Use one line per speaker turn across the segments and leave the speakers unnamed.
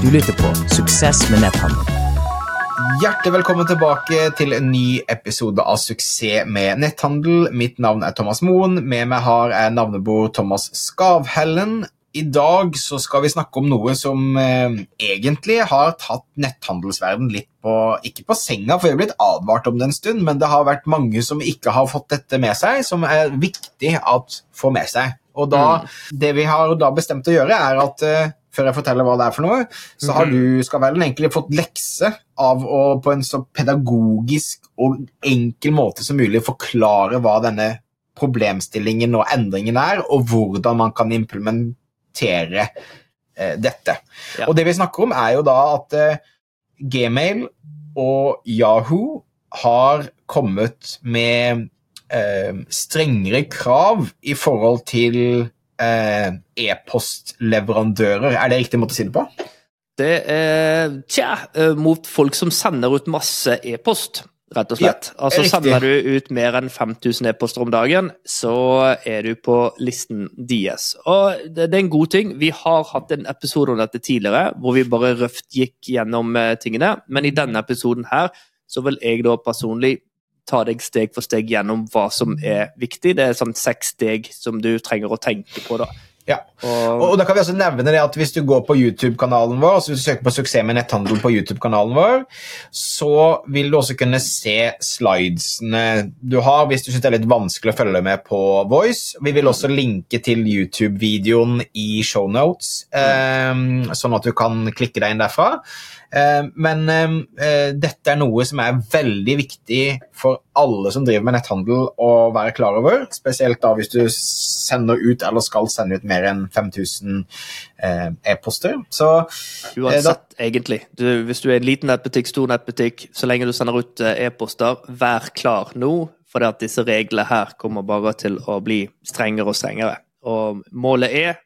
Du lytter på Suksess med netthandel.
Hjertelig velkommen tilbake til en ny episode av Suksess med netthandel. Mitt navn er Thomas Moen. Med meg har jeg navnebord Thomas Skavhellen. I dag så skal vi snakke om noe som eh, egentlig har tatt netthandelsverden litt på Ikke på senga, for vi har blitt advart om det en stund, men det har vært mange som ikke har fått dette med seg, som er viktig at får med seg. Og da, Det vi har da bestemt å gjøre, er at eh, før jeg forteller hva det er for noe, så har du skal vel egentlig fått lekse av å på en så pedagogisk og enkel måte som mulig forklare hva denne problemstillingen og endringen er, og hvordan man kan implementere eh, dette.
Ja.
Og det vi snakker om, er jo da at eh, Gmail og Yahoo har kommet med eh, strengere krav i forhold til e-postleverandører. Er det riktig måte å si det på?
Det er tja, eh, mot folk som sender ut masse e-post, rett og slett.
Ja,
altså. Sender du ut mer enn 5000 e-poster om dagen, så er du på listen DS. Og det, det er en god ting. Vi har hatt en episode om dette tidligere, hvor vi bare røft gikk gjennom eh, tingene. Men i denne episoden her, så vil jeg da personlig ta deg steg for steg gjennom hva som er viktig. Det er sånn seks steg som du trenger å tenke på, da.
Ja.
Og,
Og da kan vi også nevne det at Hvis du går på YouTube-kanalen vår, altså hvis du søker på 'Suksess med netthandel' på YouTube-kanalen vår, så vil du også kunne se slidesene du har hvis du syns det er litt vanskelig å følge med på Voice. Vi vil også linke til YouTube-videoen i shownotes, um, sånn at du kan klikke deg inn derfra. Eh, men eh, dette er noe som er veldig viktig for alle som driver med netthandel å være klar over. Spesielt da hvis du sender ut eller skal sende ut mer enn 5000 eh, e-poster. Så
Uansett, egentlig. Du, hvis du er en liten nettbutikk, stor nettbutikk, så lenge du sender ut e-poster, vær klar nå, for at disse reglene her kommer bare til å bli strengere og strengere. Og målet er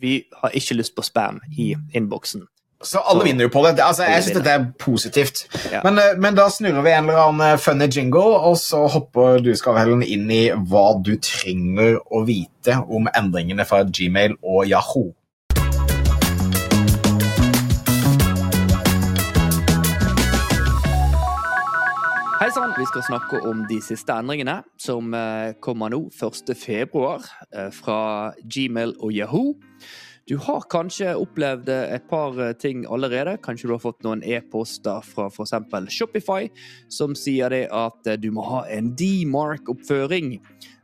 vi har ikke lyst på spam i innboksen.
Så alle
Så-
vinner jo på det. Altså, jeg syns dette er positivt.
Ja.
Men, eh, men da snurrer vi en eller annen eh, funny jingle, og så hopper du Skavhellen inn i hva du trenger å vite om endringene fra Gmail og Yahoo.
Hei sann! Vi skal snakke om de siste endringene som eh, kommer nå 1. februar eh, fra Gmail og Yahoo. Du har kanskje opplevd eh, et par eh, ting allerede. Kanskje du har fått noen e-poster fra f.eks. Shopify som sier det at eh, du må ha en D-mark-oppføring.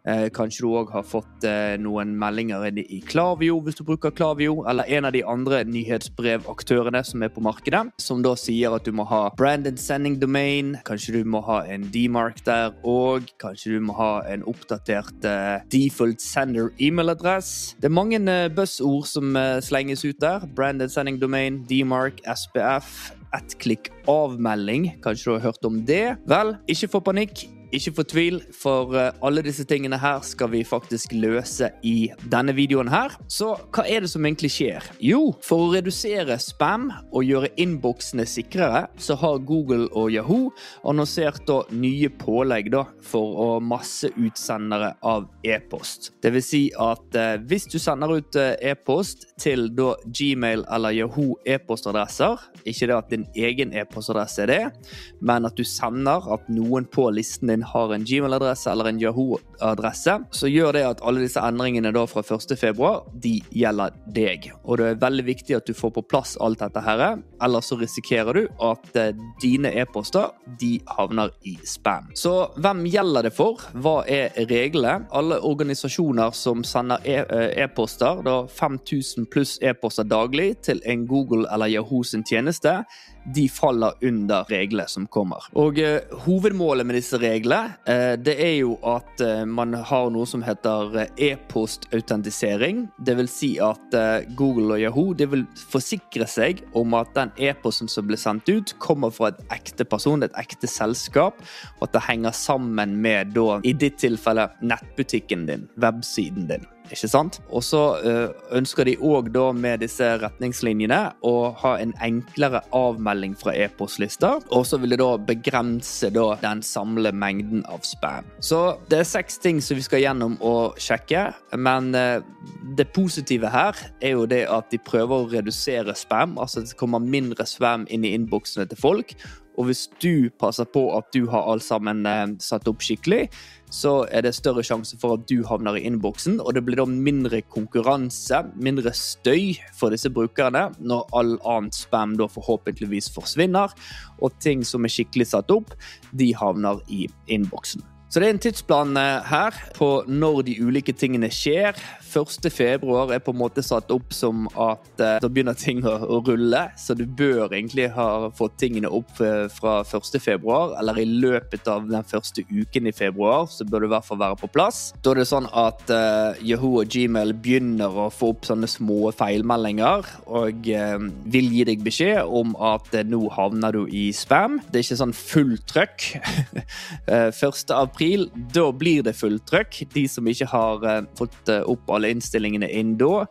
Eh, Kanskje du òg har fått eh, noen meldinger i Klavio hvis du bruker Klavio, eller en av de andre nyhetsbrevaktørene som er på markedet, som da sier at du må ha branded sending domain, kanskje du må ha en D-mark der, og kanskje du må ha en oppdatert eh, default sender e-mailadress. Det er mange buzzord som slenges ut der. Branded sending domain, D-mark, SPF. Ett klikk avmelding, kanskje du har hørt om det? Vel, ikke få panikk. Ikke fortvil, for eh, alle disse tingene her skal vi faktisk løse i denne videoen her. Så hva er det som egentlig skjer? Jo, for å redusere spam og gjøre innboksene sikrere, så har Google og Yahoo annonsert da nye pålegg da for å masseutsendere av e-post. Det vil si at eh, hvis du sender ut eh, e-post til da Gmail eller Yahoo e-postadresser, ikke det at din egen e-postadresse er det, men at du sender at noen på listen din har en Gmail-adresse eller en Yahoo-adresse, så gjør det at alle disse endringene da fra 1. februar, de gjelder deg. Og det er veldig viktig at du får på plass alt dette her, ellers så risikerer du at eh, dine e-poster, de havner i spam. Så hvem gjelder det for? Hva er reglene? Alle organisasjoner som sender e-poster, e-poster, da 5000 pluss e-poster daglig til en Google eller Yahoo sin tjeneste, de faller under reglene som kommer. Og eh, Hovedmålet med disse reglene eh, det er jo at eh, man har noe som heter eh, e-postautentisering. Vil si at eh, Google og Yahoo de vil forsikre seg om at den e-posten som blir sendt ut, kommer fra et ekte person, et ekte selskap, og at det henger sammen med da, i ditt tilfelle, nettbutikken din, websiden din. Ikke sant? Og så eh, ønsker de òg da med disse retningslinjene å ha en enklere avmelding fra e-postlister, og så vil det da begrense da den samlede mengden av spam. Så det er seks ting som vi skal gjennom og sjekke, men eh, det positive her er jo det at de prøver å redusere spam, altså det kommer mindre spam inn i innboksene til folk. Og hvis du passer på at du har alt sammen eh, satt opp skikkelig, så er det større sjanse for at du havner i innboksen, og det blir da mindre konkurranse, mindre støy for disse brukerne, når all annet spam da forhåpentligvis forsvinner, og ting som er skikkelig satt opp, de havner i innboksen. Så det er en tidsplan eh, her på når de ulike tingene skjer. 1. februar er på en måte satt opp som at eh, da begynner ting å, rulle. Så du bør egentlig ha fått tingene opp eh, fra 1. februar, eller i løpet av den første uken i februar, så bør du i hvert fall være på plass. Da er det sånn at uh, Yahoo og Gmail begynner å få opp sånne små feilmeldinger, og uh, vil gi deg beskjed om at uh, nå havner du i spam. Det er ikke sånn fullt trøkk. 1. april, da blir det fullt trøkk. De som ikke har fått opp alle innstillingene inn da,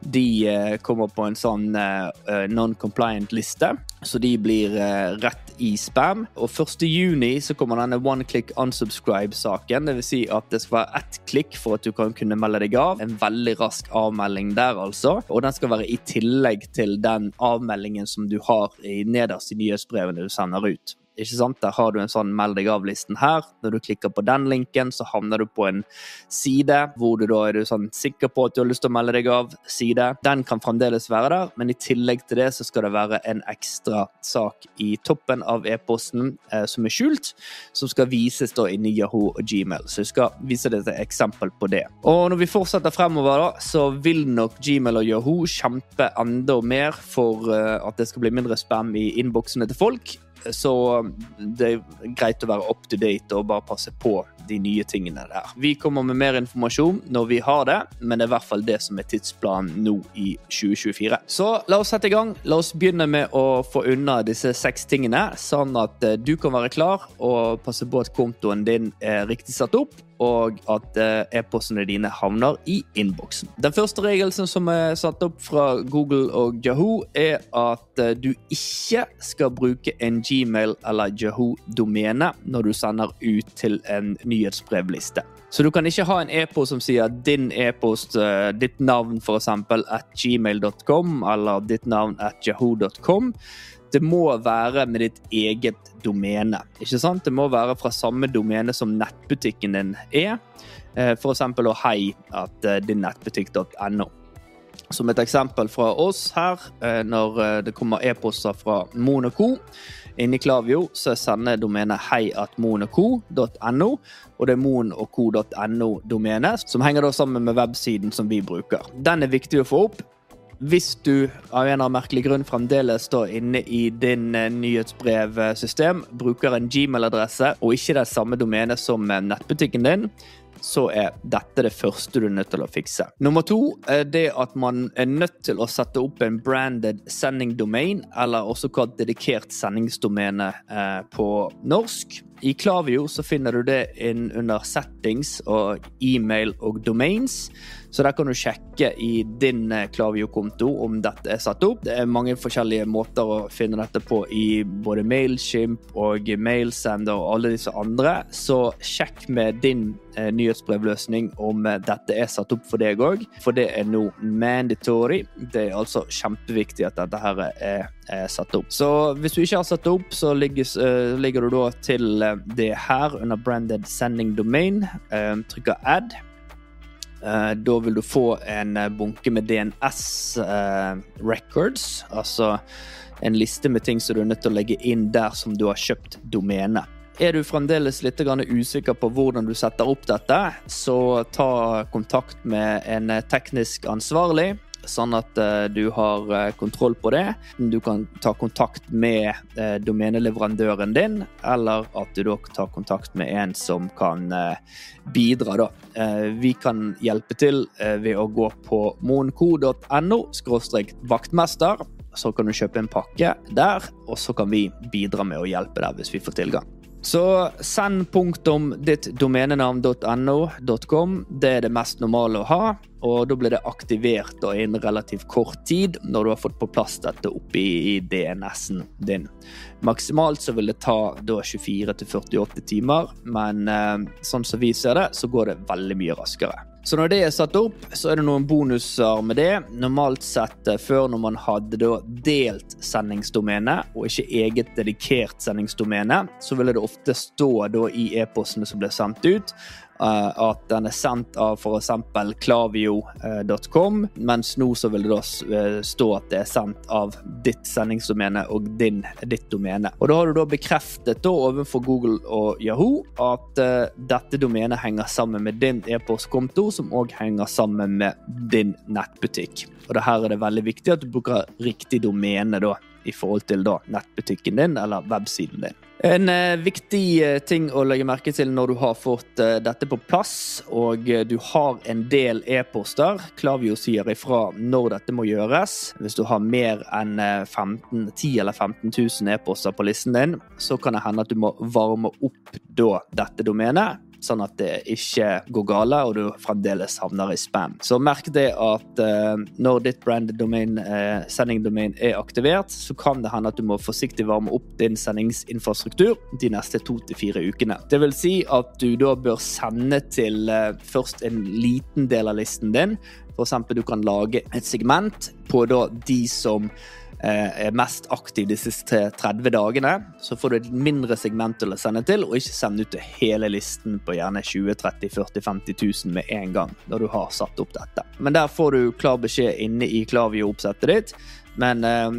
de uh, kommer på en sånn eh, eh, non-compliant-liste. Så de blir rett i spam. Og 1.6 så kommer denne one click unsubscribe-saken. Dvs. Si at det skal være ett klikk for at du kan kunne melde deg av. En veldig rask avmelding der, altså. Og den skal være i tillegg til den avmeldingen som du har i nederst i nyhetsbrevene du sender ut. Ikke sant? Der har du en sånn meld deg av-listen her. Når du klikker på den linken, så havner du på en side hvor du da er du sånn sikker på at du har lyst til å melde deg av-side. Den kan fremdeles være der, men i tillegg til det så skal det være en ekstra sak i toppen av e-posten eh, som er skjult, som skal vises da inni Yahoo og Gmail. Så jeg skal vise deg et eksempel på det. Og når vi fortsetter fremover, da, så vil nok Gmail og Yahoo kjempe enda mer for uh, at det skal bli mindre spam i innboksene til folk. Så det er greit å være up to date og bare passe på de nye tingene der. Vi kommer med mer informasjon når vi har det, men det er i hvert fall det som er tidsplanen nå i 2024. Så la oss sette i gang. La oss begynne med å få unna disse seks tingene, sånn at eh, du kan være klar og passe på at kontoen din er riktig satt opp og at eh, e-postene dine havner i innboksen. Den første regelen som er satt opp fra Google og Yahoo, er at eh, du ikke skal bruke en Gmail eller Yahoo-domene når du sender ut til en nyhetsbrevliste. Så du kan ikke ha en e-post som sier din e-post, eh, ditt navn f.eks. at gmail.com eller ditt navn at yahoo.com det må være med ditt eget domene. Ikke sant? Det må være fra samme domene som nettbutikken din er. F.eks. for eksempel å hei at eh, din nettbutikk.no. Som et eksempel fra oss her, eh, når det kommer e-poster fra Monaco inni Klavio, så sender domenet heiatmonaco.no, og det er monoco.no-domenet, som henger da sammen med websiden som vi bruker. Den er viktig å få opp. Hvis du av en eller merkelig grunn fremdeles står inne i din eh, nyhetsbrevsystem, bruker en Gmail-adresse og ikke det samme domene som eh, nettbutikken din, så er dette det første du er nødt til å fikse. Nummer to er det at man er nødt til å sette opp en branded sending domain, eller også kalt dedikert sendingsdomene eh, på norsk. I Klavio så finner du det inn under settings og e-mail og domains. Så der kan du sjekke i din eh, Klavio-konto om dette er satt opp. Det er mange forskjellige måter å finne dette på i både Mailchimp og Mailsender og alle disse andre. Så sjekk med din eh, nyhetsbrevløsning om eh, dette er satt opp for deg òg, for det er nå mandatory. Det er altså kjempeviktig at dette her er er satt opp. Så hvis du ikke har satt opp, så ligger, uh, ligger du da til uh, det her under branded sending domain. Uh, trykker add. da vil du få en bunke med DNS records, altså en liste med ting som du er nødt til å legge inn der som du har kjøpt domene. Er du fremdeles litt usikker på hvordan du setter opp dette, så ta kontakt med en teknisk ansvarlig sånn at uh, du har uh, kontroll på det. Du kan ta kontakt med uh, domeneleverandøren din, eller at du da tar kontakt med en som kan bidra, da. vi kan hjelpe til ved å gå på monco.no vaktmester. Så kan du kjøpe en pakke der, og så kan vi bidra med å hjelpe deg hvis vi får tilgang. Så send punktum ditt domenenavn.no.com. Det er det mest normale å ha. Og da blir det aktivert da, innen relativt kort tid når du har fått på plass dette oppi i DNS-en din. Maksimalt så vil det ta da 24-48 timer, men eh, sånn som vi ser det, så går det veldig mye raskere. Så når det er satt opp, så er det noen bonuser med det. Normalt sett eh, før når man hadde delt sendingsdomene, og ikke eget dedikert sendingsdomene, så ville det ofte stå i e-postene som ble sendt ut, at den er sendt av f.eks. klavio.com, mens nå så vil det da eh, stå at det er sendt av ditt sendingsdomene og din, ditt domene. Og da har du da bekreftet da overfor Google og Yahoo at uh, dette domenet henger sammen med din e-postkonto, som òg henger sammen med din nettbutikk. Og det her er det veldig viktig at du bruker riktig domene da i forhold til da nettbutikken din eller websiden din. En eh, viktig eh, ting å legge merke til når du har fått eh, dette på plass, og du har en del e-poster Klavio sier ifra når dette må gjøres. Hvis du har mer enn 15, eh, 10 eller 15 000 e-poster på listen din, så kan det hende at du må varme opp da dette domenet sånn at det ikke går gale og du fremdeles havner i spam. Så merk det at eh, når ditt brand-domain, eh, sendingdomain er aktivert, så kan det hende at du må forsiktig varme opp din sendingsinfrastruktur de neste to til fire ukene. Det vil si at du da bør sende til eh, først en liten del av listen din. Eksempel du kan lage et segment på da de som er mest aktiv de siste 30 dagene, så får du et mindre segment til å sende til, og ikke sende ut hele listen på gjerne 20 30 40 50 000 med en gang, når du har satt opp dette. Men der får du klar beskjed inne i Klavio-oppsettet ditt men eh,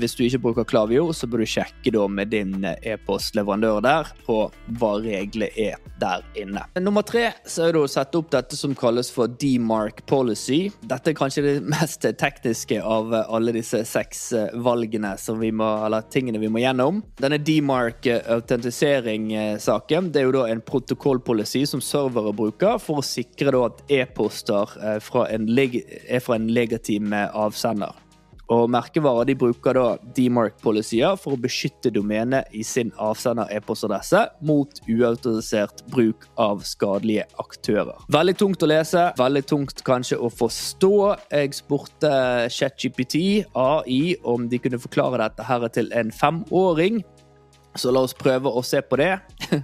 hvis du ikke bruker Klavio, så bør du sjekke da med din eh, e-postleverandør der på hva reglene er der inne. Nummer tre så er det å sette opp dette som kalles for demark policy. Dette er kanskje det mest tekniske av alle disse seks eh, valgene som vi må, eller tingene vi må gjennom. Denne demark autentisering-saken det er jo da en protokollpolicy som servere bruker for å sikre da at e-poster er fra en legitim avsender. Og merkevarer de bruker da demark-policyer for å beskytte domenet i sin avsender-e-postadresse mot uautorisert bruk av skadelige aktører. Veldig tungt å lese, veldig tungt kanskje å forstå. Jeg spurte ChatGPT, AI, om de kunne forklare dette her til en femåring. Så la oss prøve å se på det.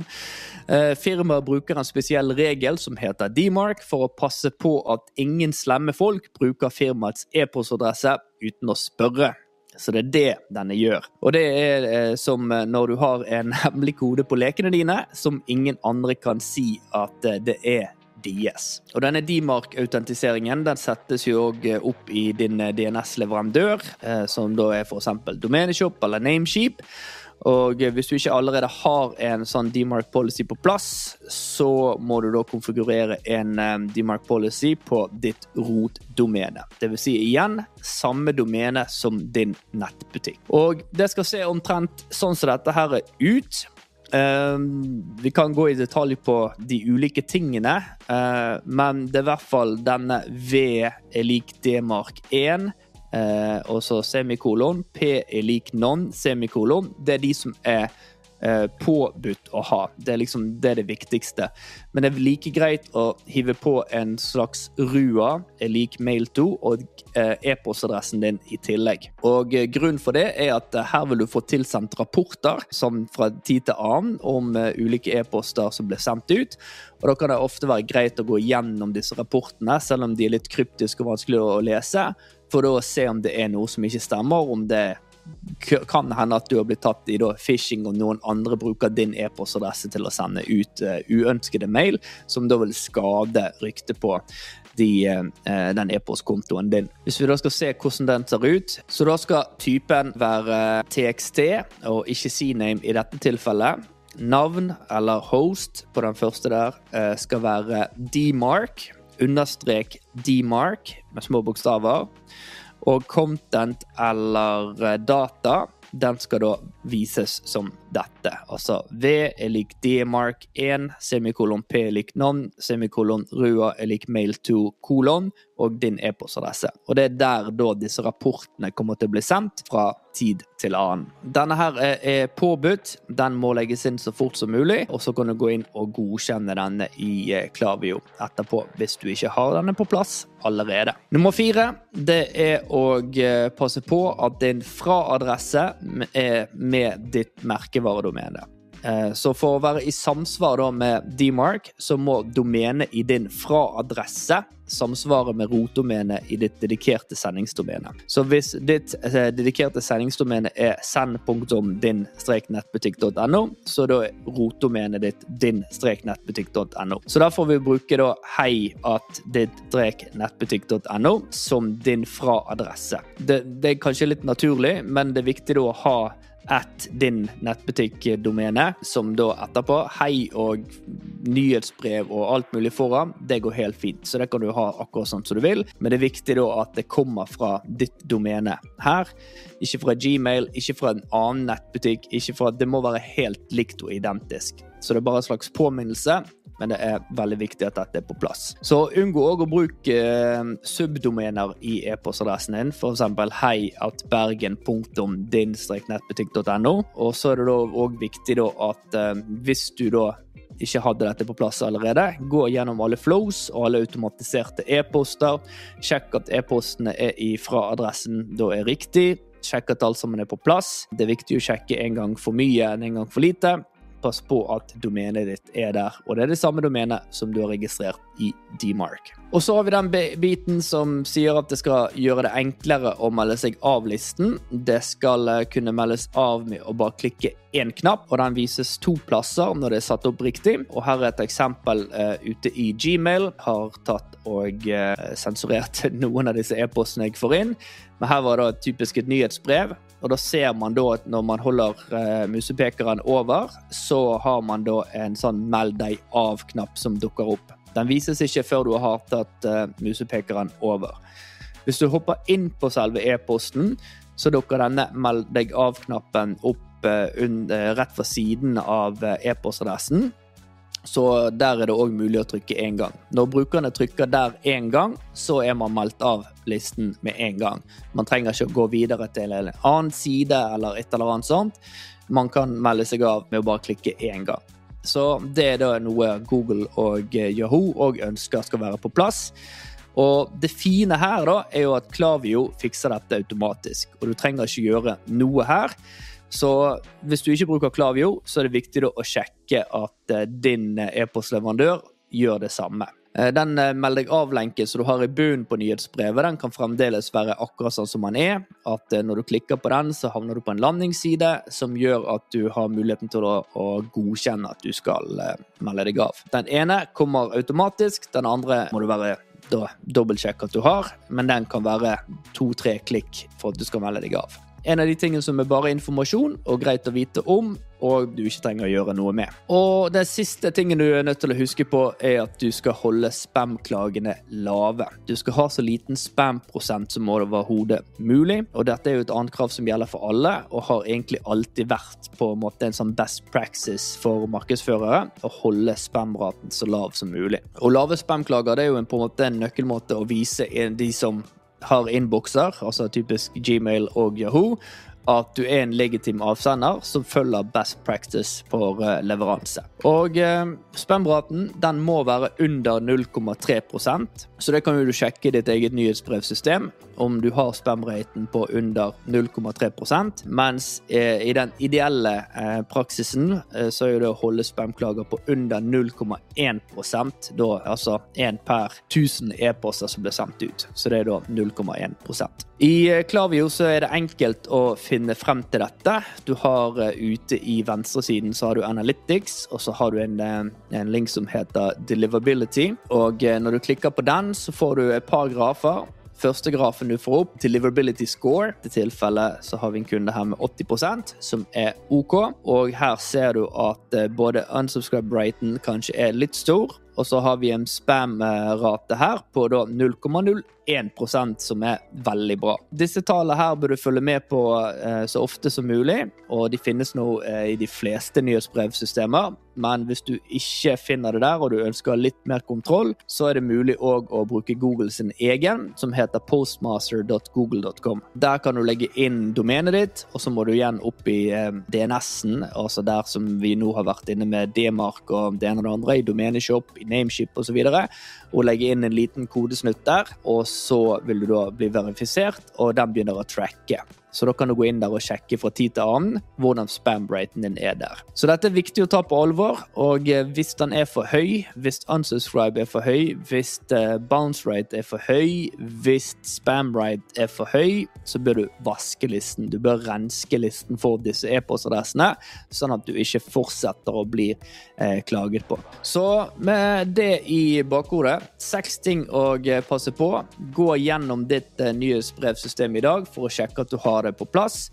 Eh, firmaet bruker en spesiell regel som heter DMARC, for å passe på at ingen slemme folk bruker firmaets e-postadresse uten å spørre. Så det er det denne gjør. Og det er eh, som når du har en hemmelig kode på lekene dine som ingen andre kan si at eh, det er DS. Og denne DMARC-autentiseringen den settes jo opp i din DNS-leverandør, som da er f.eks. Domeneshop eller Nameship. Og hvis du ikke allerede har en sånn DMARC policy på plass, så må du da konfigurere en um, DMARC policy på ditt rotdomene. Vil si igjen samme domene som din nettbutikk. Og det skal se omtrent sånn som dette her er ut. Um, vi kan gå i detalj på de ulike tingene, uh, men det er i hvert fall denne V er lik DMARC 1 eh, og så semikolon. P er lik non, semikolon. Det er de som er eh, påbudt å ha. Det er liksom det, er det viktigste. Men det er like greit å hive på en slags RUA, er lik mail to og eh, e-postadressen din i tillegg. Og eh, Grunnen for det er at eh, her vil du få tilsendt rapporter som fra tid til annen om ulike e-poster som blir sendt ut. Og Da kan det ofte være greit å gå gjennom disse rapportene, selv om de er litt kryptiske og vanskelig å lese for da å se om det er noe som ikke stemmer, om det kan hende at du har blitt tatt i da, phishing, og noen andre bruker din e-postadresse til å sende ut uh, uønskede mail, som da vil skade ryktet på de, uh, den e-postkontoen din. Hvis vi da skal se hvordan den ser ut, så da skal typen være TXT og ikke CNAME i dette tilfellet. Navn eller host på den første der uh, skal være DMark, understrek DMark med små bokstaver. Og content eller eh, data, den skal da vises som dette. Altså V er lik D-mark 1, semikolon P er lik non, semikolon Rua er lik mail to kolon, og din e-postadresse. Og det er der da disse rapportene kommer til å bli sendt fra tid til annen. Denne her er, er påbudt. Den må legges inn så fort som mulig, og så kan du gå inn og godkjenne denne i eh, Klavio etterpå hvis du ikke har denne på plass allerede. Nummer fire det er å eh, passe på at din fra-adresse er med ditt merkevaredomene. Eh, så for å være i samsvar med DMARC, så må domenet i din fra-adresse samsvare med rotdomenet i ditt dedikerte sendingsdomene. Så hvis ditt eh, dedikerte sendingsdomene er send.din-nettbutikk.no, så da er rotdomenet ditt din-nettbutikk.no. Så da får vi bruke da hei at ditt-nettbutikk.no som din fra-adresse. Det, det er kanskje litt naturlig, men det er viktig da å ha at din nettbutikkdomene, som da etterpå Hei og nyhetsbrev og alt mulig foran, det går helt fint. Så det kan du ha akkurat sånn som du vil, men det er viktig da at det kommer fra ditt domene her. Ikke fra Gmail, ikke fra en annen nettbutikk, ikke fra Det må være helt likt og identisk. Så det er bare en slags påminnelse men det er veldig viktig at dette er på plass. Så unngå òg å bruke eh, subdomener i e-postadressen din, f.eks. hei at bergen.din-nettbutikk.no. Og så er det da òg viktig da at eh, hvis du da ikke hadde dette på plass allerede, gå gjennom alle flows og alle automatiserte e-poster. Sjekk at e-postene er fra adressen da er riktig. Sjekk at alt sammen er på plass. Det er viktig å sjekke en gang for mye enn en gang for lite pass på at domenet ditt er der. Og det er det samme domenet som du har registrert i Dmark. Og så har vi den biten som sier at det skal gjøre det enklere å melde seg av listen. Det skal eh, kunne meldes av med å bare klikke én knapp, og den vises to plasser når det er satt opp riktig. Og her er et eksempel uh, ute i Gmail. Har tatt og uh, sensurert noen av disse e-postene jeg får inn. Men her var det typisk et nyhetsbrev. Og da ser man da at når man holder uh, musepekeren over, så har man da en sånn 'meld deg av'-knapp som dukker opp. Den vises ikke før du har tatt uh, musepekeren over. Hvis du hopper inn på selve e-posten, så dukker denne 'meld deg av'-knappen opp uh, rett ved siden av e-postadressen. Så der er det òg mulig å trykke én gang. Når brukerne trykker der én gang, så er man meldt av listen med en gang. Man trenger ikke å gå videre til en annen side eller et eller annet sånt. Man kan melde seg av med å bare klikke én gang. Så det er da noe Google og Yahoo òg ønsker skal være på plass. Og det fine her da, er jo at Klavio fikser dette automatisk, og du trenger ikke gjøre noe her. Så hvis du ikke bruker Klavio, så er det viktig å sjekke at eh, din eh, e-postleverandør gjør det samme. Eh, den meld deg av-lenken som du har i bunnen på nyhetsbrevet, den kan fremdeles være akkurat sånn som den er. At når du klikker på den, så havner du på en landingsside som gjør at du har muligheten til å, å godkjenne at du skal melde deg av. Den ene kommer automatisk, den andre må du være da dobbeltsjekke at du har, men den kan være to-tre klikk for at du skal melde deg av en av de tingene som er bare informasjon og greit å vite om, og du ikke trenger å gjøre noe med. Og den siste tingen du er nødt til å huske på, er at du skal holde spam-klagene lave. Du skal ha så liten spam-prosent som overhodet mulig, og dette er jo et annet krav som gjelder for alle, og har egentlig alltid vært på en måte en sånn best practice for markedsførere å holde spam-raten så lav som mulig. Og lave spam-klager det er jo en, på en måte en nøkkelmåte å vise de som har innbokser, altså typisk Gmail og Yahoo, at du er en legitim avsender som følger best practice for eh, leveranse. Og eh, spamraten den må være under 0,3% så det kan du sjekke i ditt eget nyhetsbrevsystem om du har spamraten på under 0,3 mens eh, i den ideelle eh, praksisen eh, så er det å holde spamklager på under 0,1% da altså én per 1000 e-poster som blir sendt ut. Så det er da 0,1% I eh, Klavio så er det enkelt å finne frem til dette. Du har uh, ute i venstresiden så har du Analytics, og så har du en, en link som heter Deliverability. Og uh, når du klikker på den, så får du et par grafer. Første grafen du får opp, deliverability score. I tilfelle så har vi en kunde her med 80% som er OK. Og her ser du at eh, både unsubscribe-raten kanskje er litt stor, og så har vi en spam-rate her på da 0,01% som er veldig bra. Disse tallene her bør du følge med på eh, så ofte som mulig, og de finnes nå eh, i de fleste nyhetsbrevsystemer. Men hvis du ikke finner det der, og du ønsker litt mer kontroll, så er det mulig òg å bruke Google sin egen, som heter postmaster.google.com. Der kan du legge inn domenet ditt, og så må du igjen opp i eh, DNS-en, altså der som vi nå har vært inne med D-mark og det ene og det andre, i domeneshop, i nameship osv., og, så og legge inn en liten kodesnutt der, og så vil du da bli verifisert, og den begynner å tracke. Så da kan du gå inn der og sjekke fra tid til annen hvordan spam-raten din er der. Så dette er viktig å ta på alvor, og eh, hvis den er for høy, hvis unsubscribe er for høy, hvis eh, bounce rate er for høy, hvis spam-rate er for høy, så bør du vaske listen. Du bør renske listen for disse e-postadressene, sånn at du ikke fortsetter å bli eh, klaget på. Så med det i bakhodet, seks ting å eh, passe på. Gå gjennom ditt eh, nyhetsbrevsystem i dag for å sjekke at du har det på plass.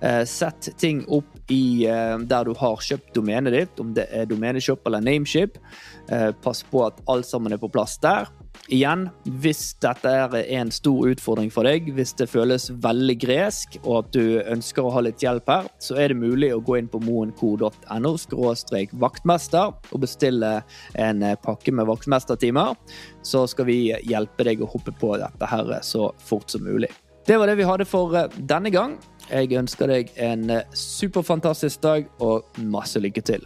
Eh, sett ting opp i eh, der du har kjøpt domenet ditt, om det er domeneshop eller nameship. Eh, pass på at alt sammen er på plass der. Igjen, hvis dette er en stor utfordring for deg, hvis det føles veldig gresk og at du ønsker å ha litt hjelp her, så er det mulig å gå inn på moenco.no vaktmester og bestille en pakke med vaktmestertimer. Så skal vi hjelpe deg å hoppe på dette her så fort som mulig. Det var det vi hadde for eh, denne gang. Jeg ønsker deg en eh, superfantastisk dag og masse lykke til.